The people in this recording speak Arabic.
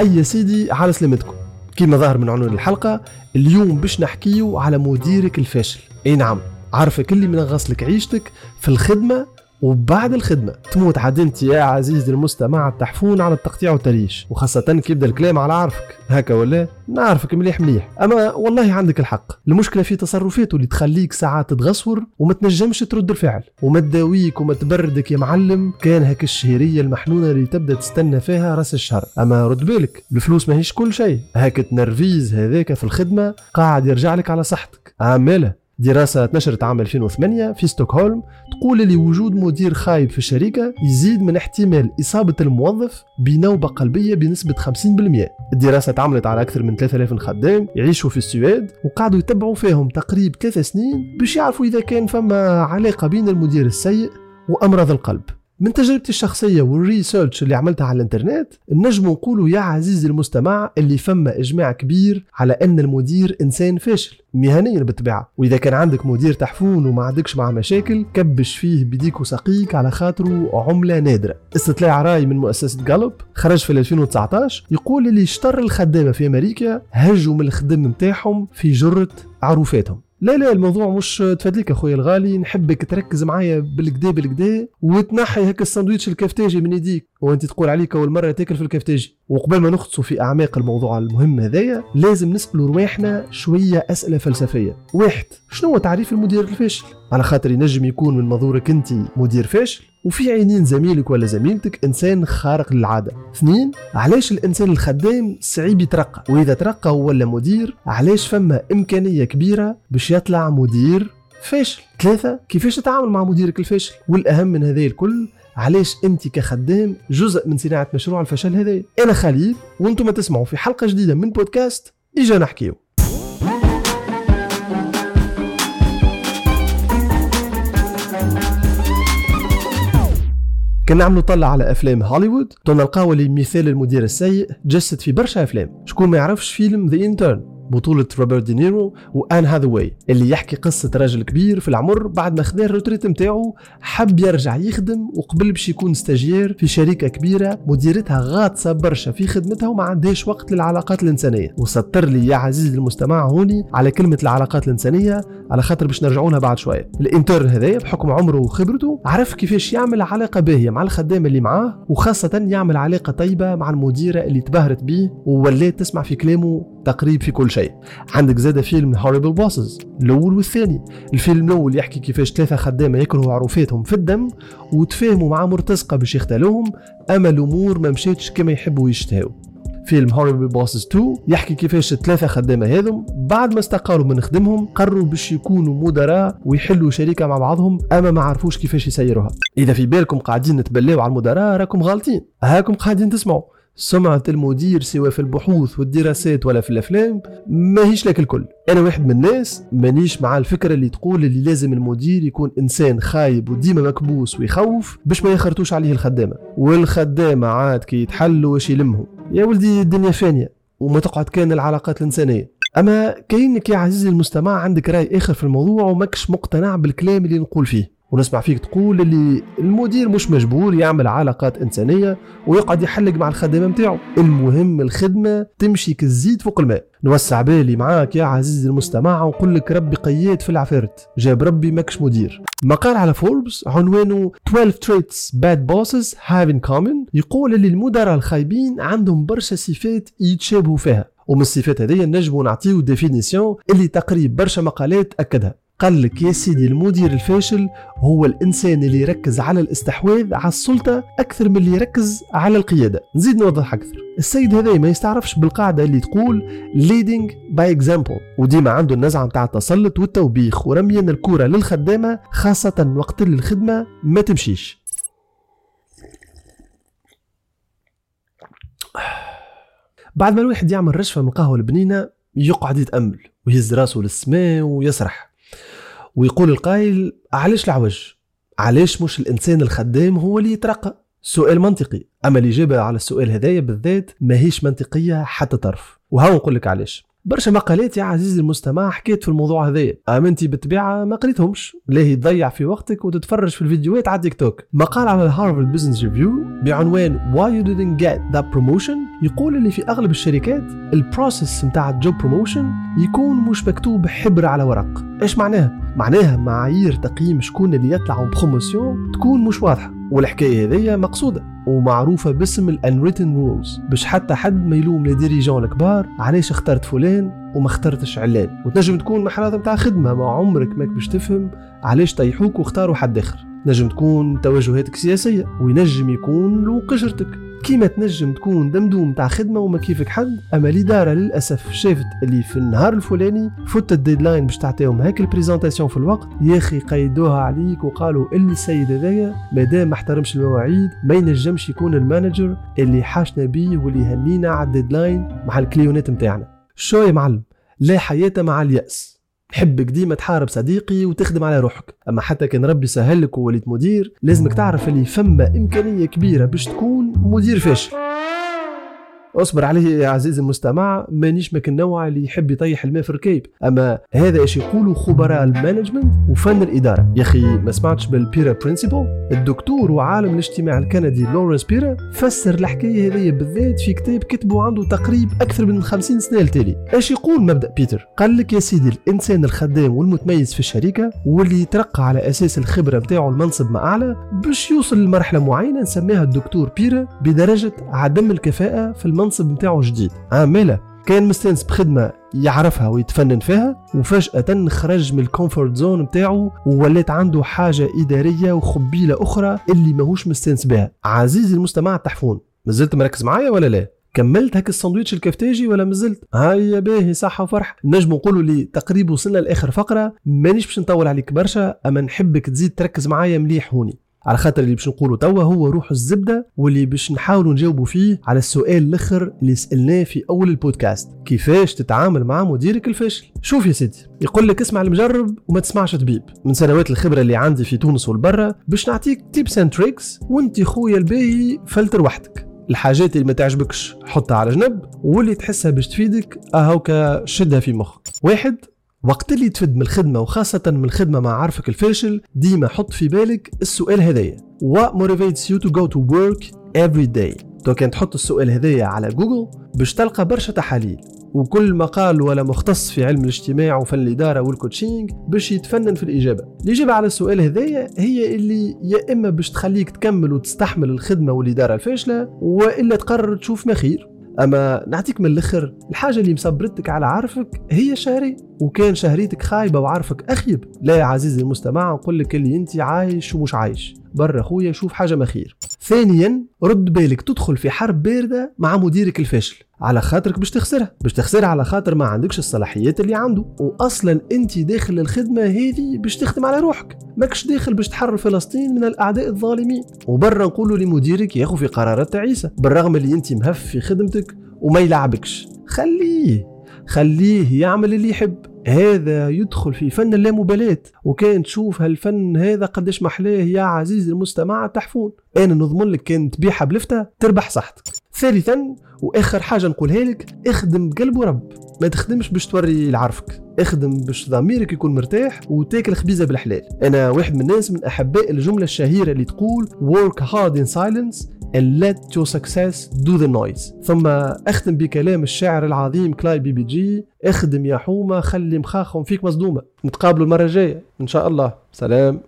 أي سيدي على سلامتكم. كيما ظهر من عنوان الحلقة اليوم باش نحكيو على مديرك الفاشل. أي نعم عارفك اللي منغص عيشتك في الخدمة وبعد الخدمة تموت عاد انت يا عزيزي المستمع التحفون على التقطيع والتريش. وخاصة كي يبدا الكلام على عارفك. هكا ولا؟ نعرفك مليح مليح. أما والله عندك الحق. المشكلة في تصرفاته اللي تخليك ساعات تغصور وما تنجمش ترد الفعل. وما تداويك وما تبردك يا معلم. كان هك الشهرية المحنونة اللي تبدأ تستنى فيها رأس الشهر. أما رد بالك الفلوس ماهيش كل شيء. هاك ال tenerviz هذاك في الخدمة قاعد يرجع لك على صحتك. عامله دراسة نشرت عام 2008 في ستوكهولم تقول لي وجود مدير خايب في الشركة يزيد من احتمال إصابة الموظف بنوبة قلبية بنسبة 50% الدراسة تعملت على أكثر من 3000 خدام يعيشوا في السويد وقعدوا يتبعوا فيهم تقريب ثلاث سنين باش يعرفوا إذا كان فما علاقة بين المدير السيء وأمراض القلب. من تجربتي الشخصية وال research اللي عملتها على الانترنت نجم نقولوا يا عزيزي المستمع اللي فما إجماع كبير على إن المدير إنسان فاشل مهنيا بالطبيعة. وإذا كان عندك مدير تحفون وما عندكش معه مشاكل كبش فيه بديك وسقيك على خاطره عملة نادرة. استطلاع رأي من مؤسسة جالوب خرج في 2019 يقول اللي شطر الخدامة في أمريكا هجوا من الخدم نتاعهم في جرة عروفاتهم. لا لا الموضوع مش تفادليك اخويا الغالي. نحبك تركز معايا بالكدا بالكدا وتنحي هكا الساندويتش الكفتاجي من يديك. وأنت تقول عليك أول مرة تاكل في الكفتاجي. وقبل ما نغطسوا في أعماق الموضوع المهم هذايا لازم نسألوا رواحنا شوية أسئلة فلسفية. واحد شنو هو تعريف المدير الفاشل؟ على خاطر ينجم يكون من منظورك أنت مدير فاشل. وفي عينين زميلك ولا زميلتك إنسان خارق للعادة. اثنين علاش الإنسان الخدام صعيب يترقى؟ وإذا ترقى ولا مدير علاش فما إمكانية كبيرة باش يطلع مدير فاشل؟ ثلاثة كيفاش تتعامل مع مديرك الفاشل؟ والأهم من هذه الكل علاش أنت كخدام جزء من صناعة مشروع الفشل هذا؟ أنا خليل وأنتم تسمعوا في حلقة جديدة من بودكاست اجا نحكيو. كنا نعملوا طلع على أفلام هوليوود. نلقاو اللي مثال المدير السيء جسد في برشا أفلام. شكون ما يعرفش فيلم The Intern بطولة روبرت دينيرو وآن هاذواي اللي يحكي قصة راجل كبير في العمر بعد ما خدا ال retraite نتاعو حب يرجع يخدم وقبل باش يكون stagiaire في شركة كبيرة مديرتها غاطسة برشا في خدمتها وما عندهاش وقت للعلاقات الإنسانية. وسطر لي يا عزيزي المستمع هوني على كلمة العلاقات الإنسانية على خاطر باش نرجعوا لها بعد شوية. ال intern هذايا بحكم عمره وخبرته عرف كيفاش يعمل علاقة باهية مع الخدام اللي معاه وخاصة يعمل علاقة طيبة مع المديرة اللي تبهرت بيه وولات تسمع في كلامه تقريب في كل شيء. عندك زاد فيلم Horrible Bosses الأول والثاني. الفيلم الأول يحكي كيفاش ثلاثة خدامة يكرهوا عروفاتهم في الدم وتفاهموا مع مرتزقة باش يقتلوهم أما الأمور ما مشاتش كما يحبوا يشتهوا. فيلم Horrible Bosses 2 يحكي كيفاش الثلاثة خدامة هذم بعد ما استقالوا من خدمهم قرروا باش يكونوا مدراء ويحلوا شركة مع بعضهم أما ما عرفوش كيفاش يسيروها. إذا في بالكم قاعدين نتبلاو على المدراء راكم غالطين. هاكم قاعدين تسمعوا. سمعة المدير سواء في البحوث والدراسات ولا في الأفلام ماهيش لك الكل. أنا واحد من الناس مانيش مع الفكرة اللي تقول اللي لازم المدير يكون إنسان خايب وديما مكبوس ويخوف باش ما يخرطوش عليه الخدامة. والخدامة عاد كي يتحلوا واش يلمهم. يا ولدي الدنيا فانية وما تقعد كان العلاقات الإنسانية. أما كاينك يا عزيزي المستمع عندك رأي آخر في الموضوع وماكش مقتنع بالكلام اللي نقول فيه. ونسمع فيك تقول اللي المدير مش مجبور يعمل علاقات إنسانية ويقعد يحلق مع الخدامه نتاعو المهم الخدمة تمشي كالزيت فوق الماء. نوسع بالي معاك يا عزيزي المستمع ونقول لك ربي قياد في العفارت جاب ربي ماكش مدير. مقال على فوربس عنوانه 12 traits bad bosses have in common. يقول اللي المدراء الخايبين عندهم برشا صفات يتشابهوا فيها. ومن الصفات هذه نجموا نعطيو définition اللي تقريب برشا مقالات أكدها. قال لك يا سيدي المدير الفاشل هو الإنسان اللي يركز على الاستحواذ على السلطة أكثر من اللي يركز على القيادة. نزيد نوضح أكثر. السيد هذا ما يستعرفش بالقاعدة اللي تقول leading by example وديما عنده النزعة نتاع التسلط والتوبيخ ورميا الكوره للخدامة خاصة وقت اللي الخدمة ما تمشيش. بعد ما الواحد يعمل رشفة من القهوه البنينة يقعد يتأمل ويهز راسه للسماء ويسرح. ويقول القائل علاش العوج علاش مش الإنسان الخدام هو اللي يترقى؟ سؤال منطقي. أما الاجابه على السؤال هذايا بالذات ماهيش منطقية حتى طرف. وها نقول لك علاش. برشا مقالات يا عزيزي المستمع حكيت في الموضوع هذا أما أنت بالطبيعه ما قريتهمش. ليه تضيع في وقتك وتتفرج في الفيديوهات على تيك توك. مقال على ال Harvard Business Review بعنوان Why you didn't get that promotion يقول اللي في أغلب الشركات ال process نتاع ال job promotion يكون مش مكتوب حبر على ورق. إيش معناها؟ معناها معايير تقييم شكون اللي يطلع promotion تكون مش واضحة. والحكاية هذيا مقصودة ومعروفة باسم ال unwritten rules باش حتى حد ما يلوم les dirigeants الكبار علاش اخترت فلان وما اخترتش علان. وتنجم تكون محرات نتاع خدمة ما عمرك ماك باش تفهم علاش طيحوك واختاروا حد آخر. نجم تكون توجهاتك سياسية وينجم يكون لو قشرتك. كيما تنجم تكون دمدوم تاع خدمة وما كيفك حد أما الإدارة للأسف شافت اللي في النهار الفلاني فوت ال deadline باش تعطيهم هيك ال présentation في الوقت يا أخي قيدوها عليك وقالوا اللي السيد هذايا مادام ما احترمش المواعيد ما ينجمش يكون ال manager اللي حاشنا بيه واللي يهنينا على ال deadline مع ال clientات نتاعنا شو يا معلم؟ لا حياة مع اليأس. حبك ديما تحارب صديقي وتخدم على روحك. أما حتى كان ربي سهلك ووليت مدير لازمك تعرف اللي فما إمكانية كبيرة باش تكون مدير فاشل. اصبر عليه يا عزيزي المستمع مانيش ماك النوع اللي يحب يطيح الماء في الركيب أما هذا إيش يقولوا خبراء ال management وفن الإدارة. يا أخي ما سمعتش بال Peter principle؟ الدكتور وعالم الاجتماع الكندي لورنس بيتر فسر الحكاية هذه بالذات في كتاب كتبه عنده تقريب أكثر من 50 سنة التالي إيش يقول مبدأ بيتر؟ قال لك يا سيدي الإنسان الخدام والمتميز في الشركة واللي يترقى على أساس الخبرة بتاعه المنصب ما اعلى باش يوصل لمرحلة معينة نسميها الدكتور بيتر بدرجة عدم الكفاءة في المنصب. المنصب نتاعو جديد. عامله كان مستانس بخدمة يعرفها ويتفنن فيها وفجأة خرج من ال comfort zone نتاعو وولات عنده حاجة إدارية وخبيلة أخرى اللي ماهوش مستانس بها. عزيزي المستمع التحفون مازلت مركز معايا ولا لا؟ كملت هك الساندويتش الكفتاجي ولا مازلت؟ هيا باهي صحة وفرح. نجم نقولوا لي تقريبا وصلنا لآخر فقرة مانيش باش نطول عليك برشا أما نحبك تزيد تركز معايا مليح هوني. على خاطر اللي باش نقولوا توا هو روح الزبدة واللي باش نحاولوا نجاوبوا فيه على السؤال الأخر اللي سألناه في أول البودكاست. كيفاش تتعامل مع مديرك الفاشل؟ شوف يا سيدي يقول لك اسمع المجرب وما تسمعش طبيب. من سنوات الخبرة اللي عندي في تونس والبرة باش نعطيك tips and tricks وانت خويا الباهي فلتر وحدك. الحاجات اللي ما تعجبكش حطها على جنب واللي تحسها باش تفيدك أهوكا شدها في مخك. واحد وقت اللي تفد من الخدمة وخاصة من الخدمة مع عارفك الفاشل ديما حط في بالك السؤال هذايا. What motivates you to go to work every day تو كان تحط السؤال هذايا على جوجل باش تلقى برشا تحاليل. وكل مقال ولا مختص في علم الاجتماع وفن الإدارة وال coaching باش يتفنن في الإجابة. الإجابة على السؤال هذايا هي اللي يا إما باش تخليك تكمل وتستحمل الخدمة والإدارة الفاشلة وإلا تقرر تشوف ما خير. أما نعطيك من الأخر الحاجة اللي مصبرتك على عرفك هي شهري وكان شهريتك خايبة وعرفك أخيب. لا يا عزيزي المستمع نقول لك اللي انت عايش ومش عايش. برا خويا شوف حاجة ما خير ثانيا رد بالك تدخل في حرب باردة مع مديرك الفاشل على خاطرك باش تخسرها. باش تخسرها على خاطر ما عندكش الصلاحيات اللي عنده. واصلا أنت داخل الخدمة هذه باش تخدم على روحك. ماكش داخل باش تحرر فلسطين من الأعداء الظالمين. وبرا نقولوا لمديرك ياخذ في قرارات تعيسة. بالرغم اللي أنت مهف في خدمتك وما يلعبكش. خليه خليه يعمل اللي يحب. هذا يدخل في فن اللامبالاة. وكان تشوف هالفن هذا قداش محلاه يا عزيزي المستمع تحفون. أنا نضمن لك كان تبيعها بلفتة تربح صحتك. ثالثا وآخر حاجة نقولها لك اخدم بقلب ورب. ما تخدمش باش توري لعرفك. اخدم باش ضميرك يكون مرتاح وتاكل خبيزة بالحلال. أنا واحد من الناس من أحباء الجملة الشهيرة اللي تقول work hard in silence. And let your success do the noise. ثم أختم بكلام الشاعر العظيم كلاي بي بي جي. اخدم يا حومة خلي مخاخهم فيك مصدومة. نتقابلوا المرة الجاية. إن شاء الله. سلام.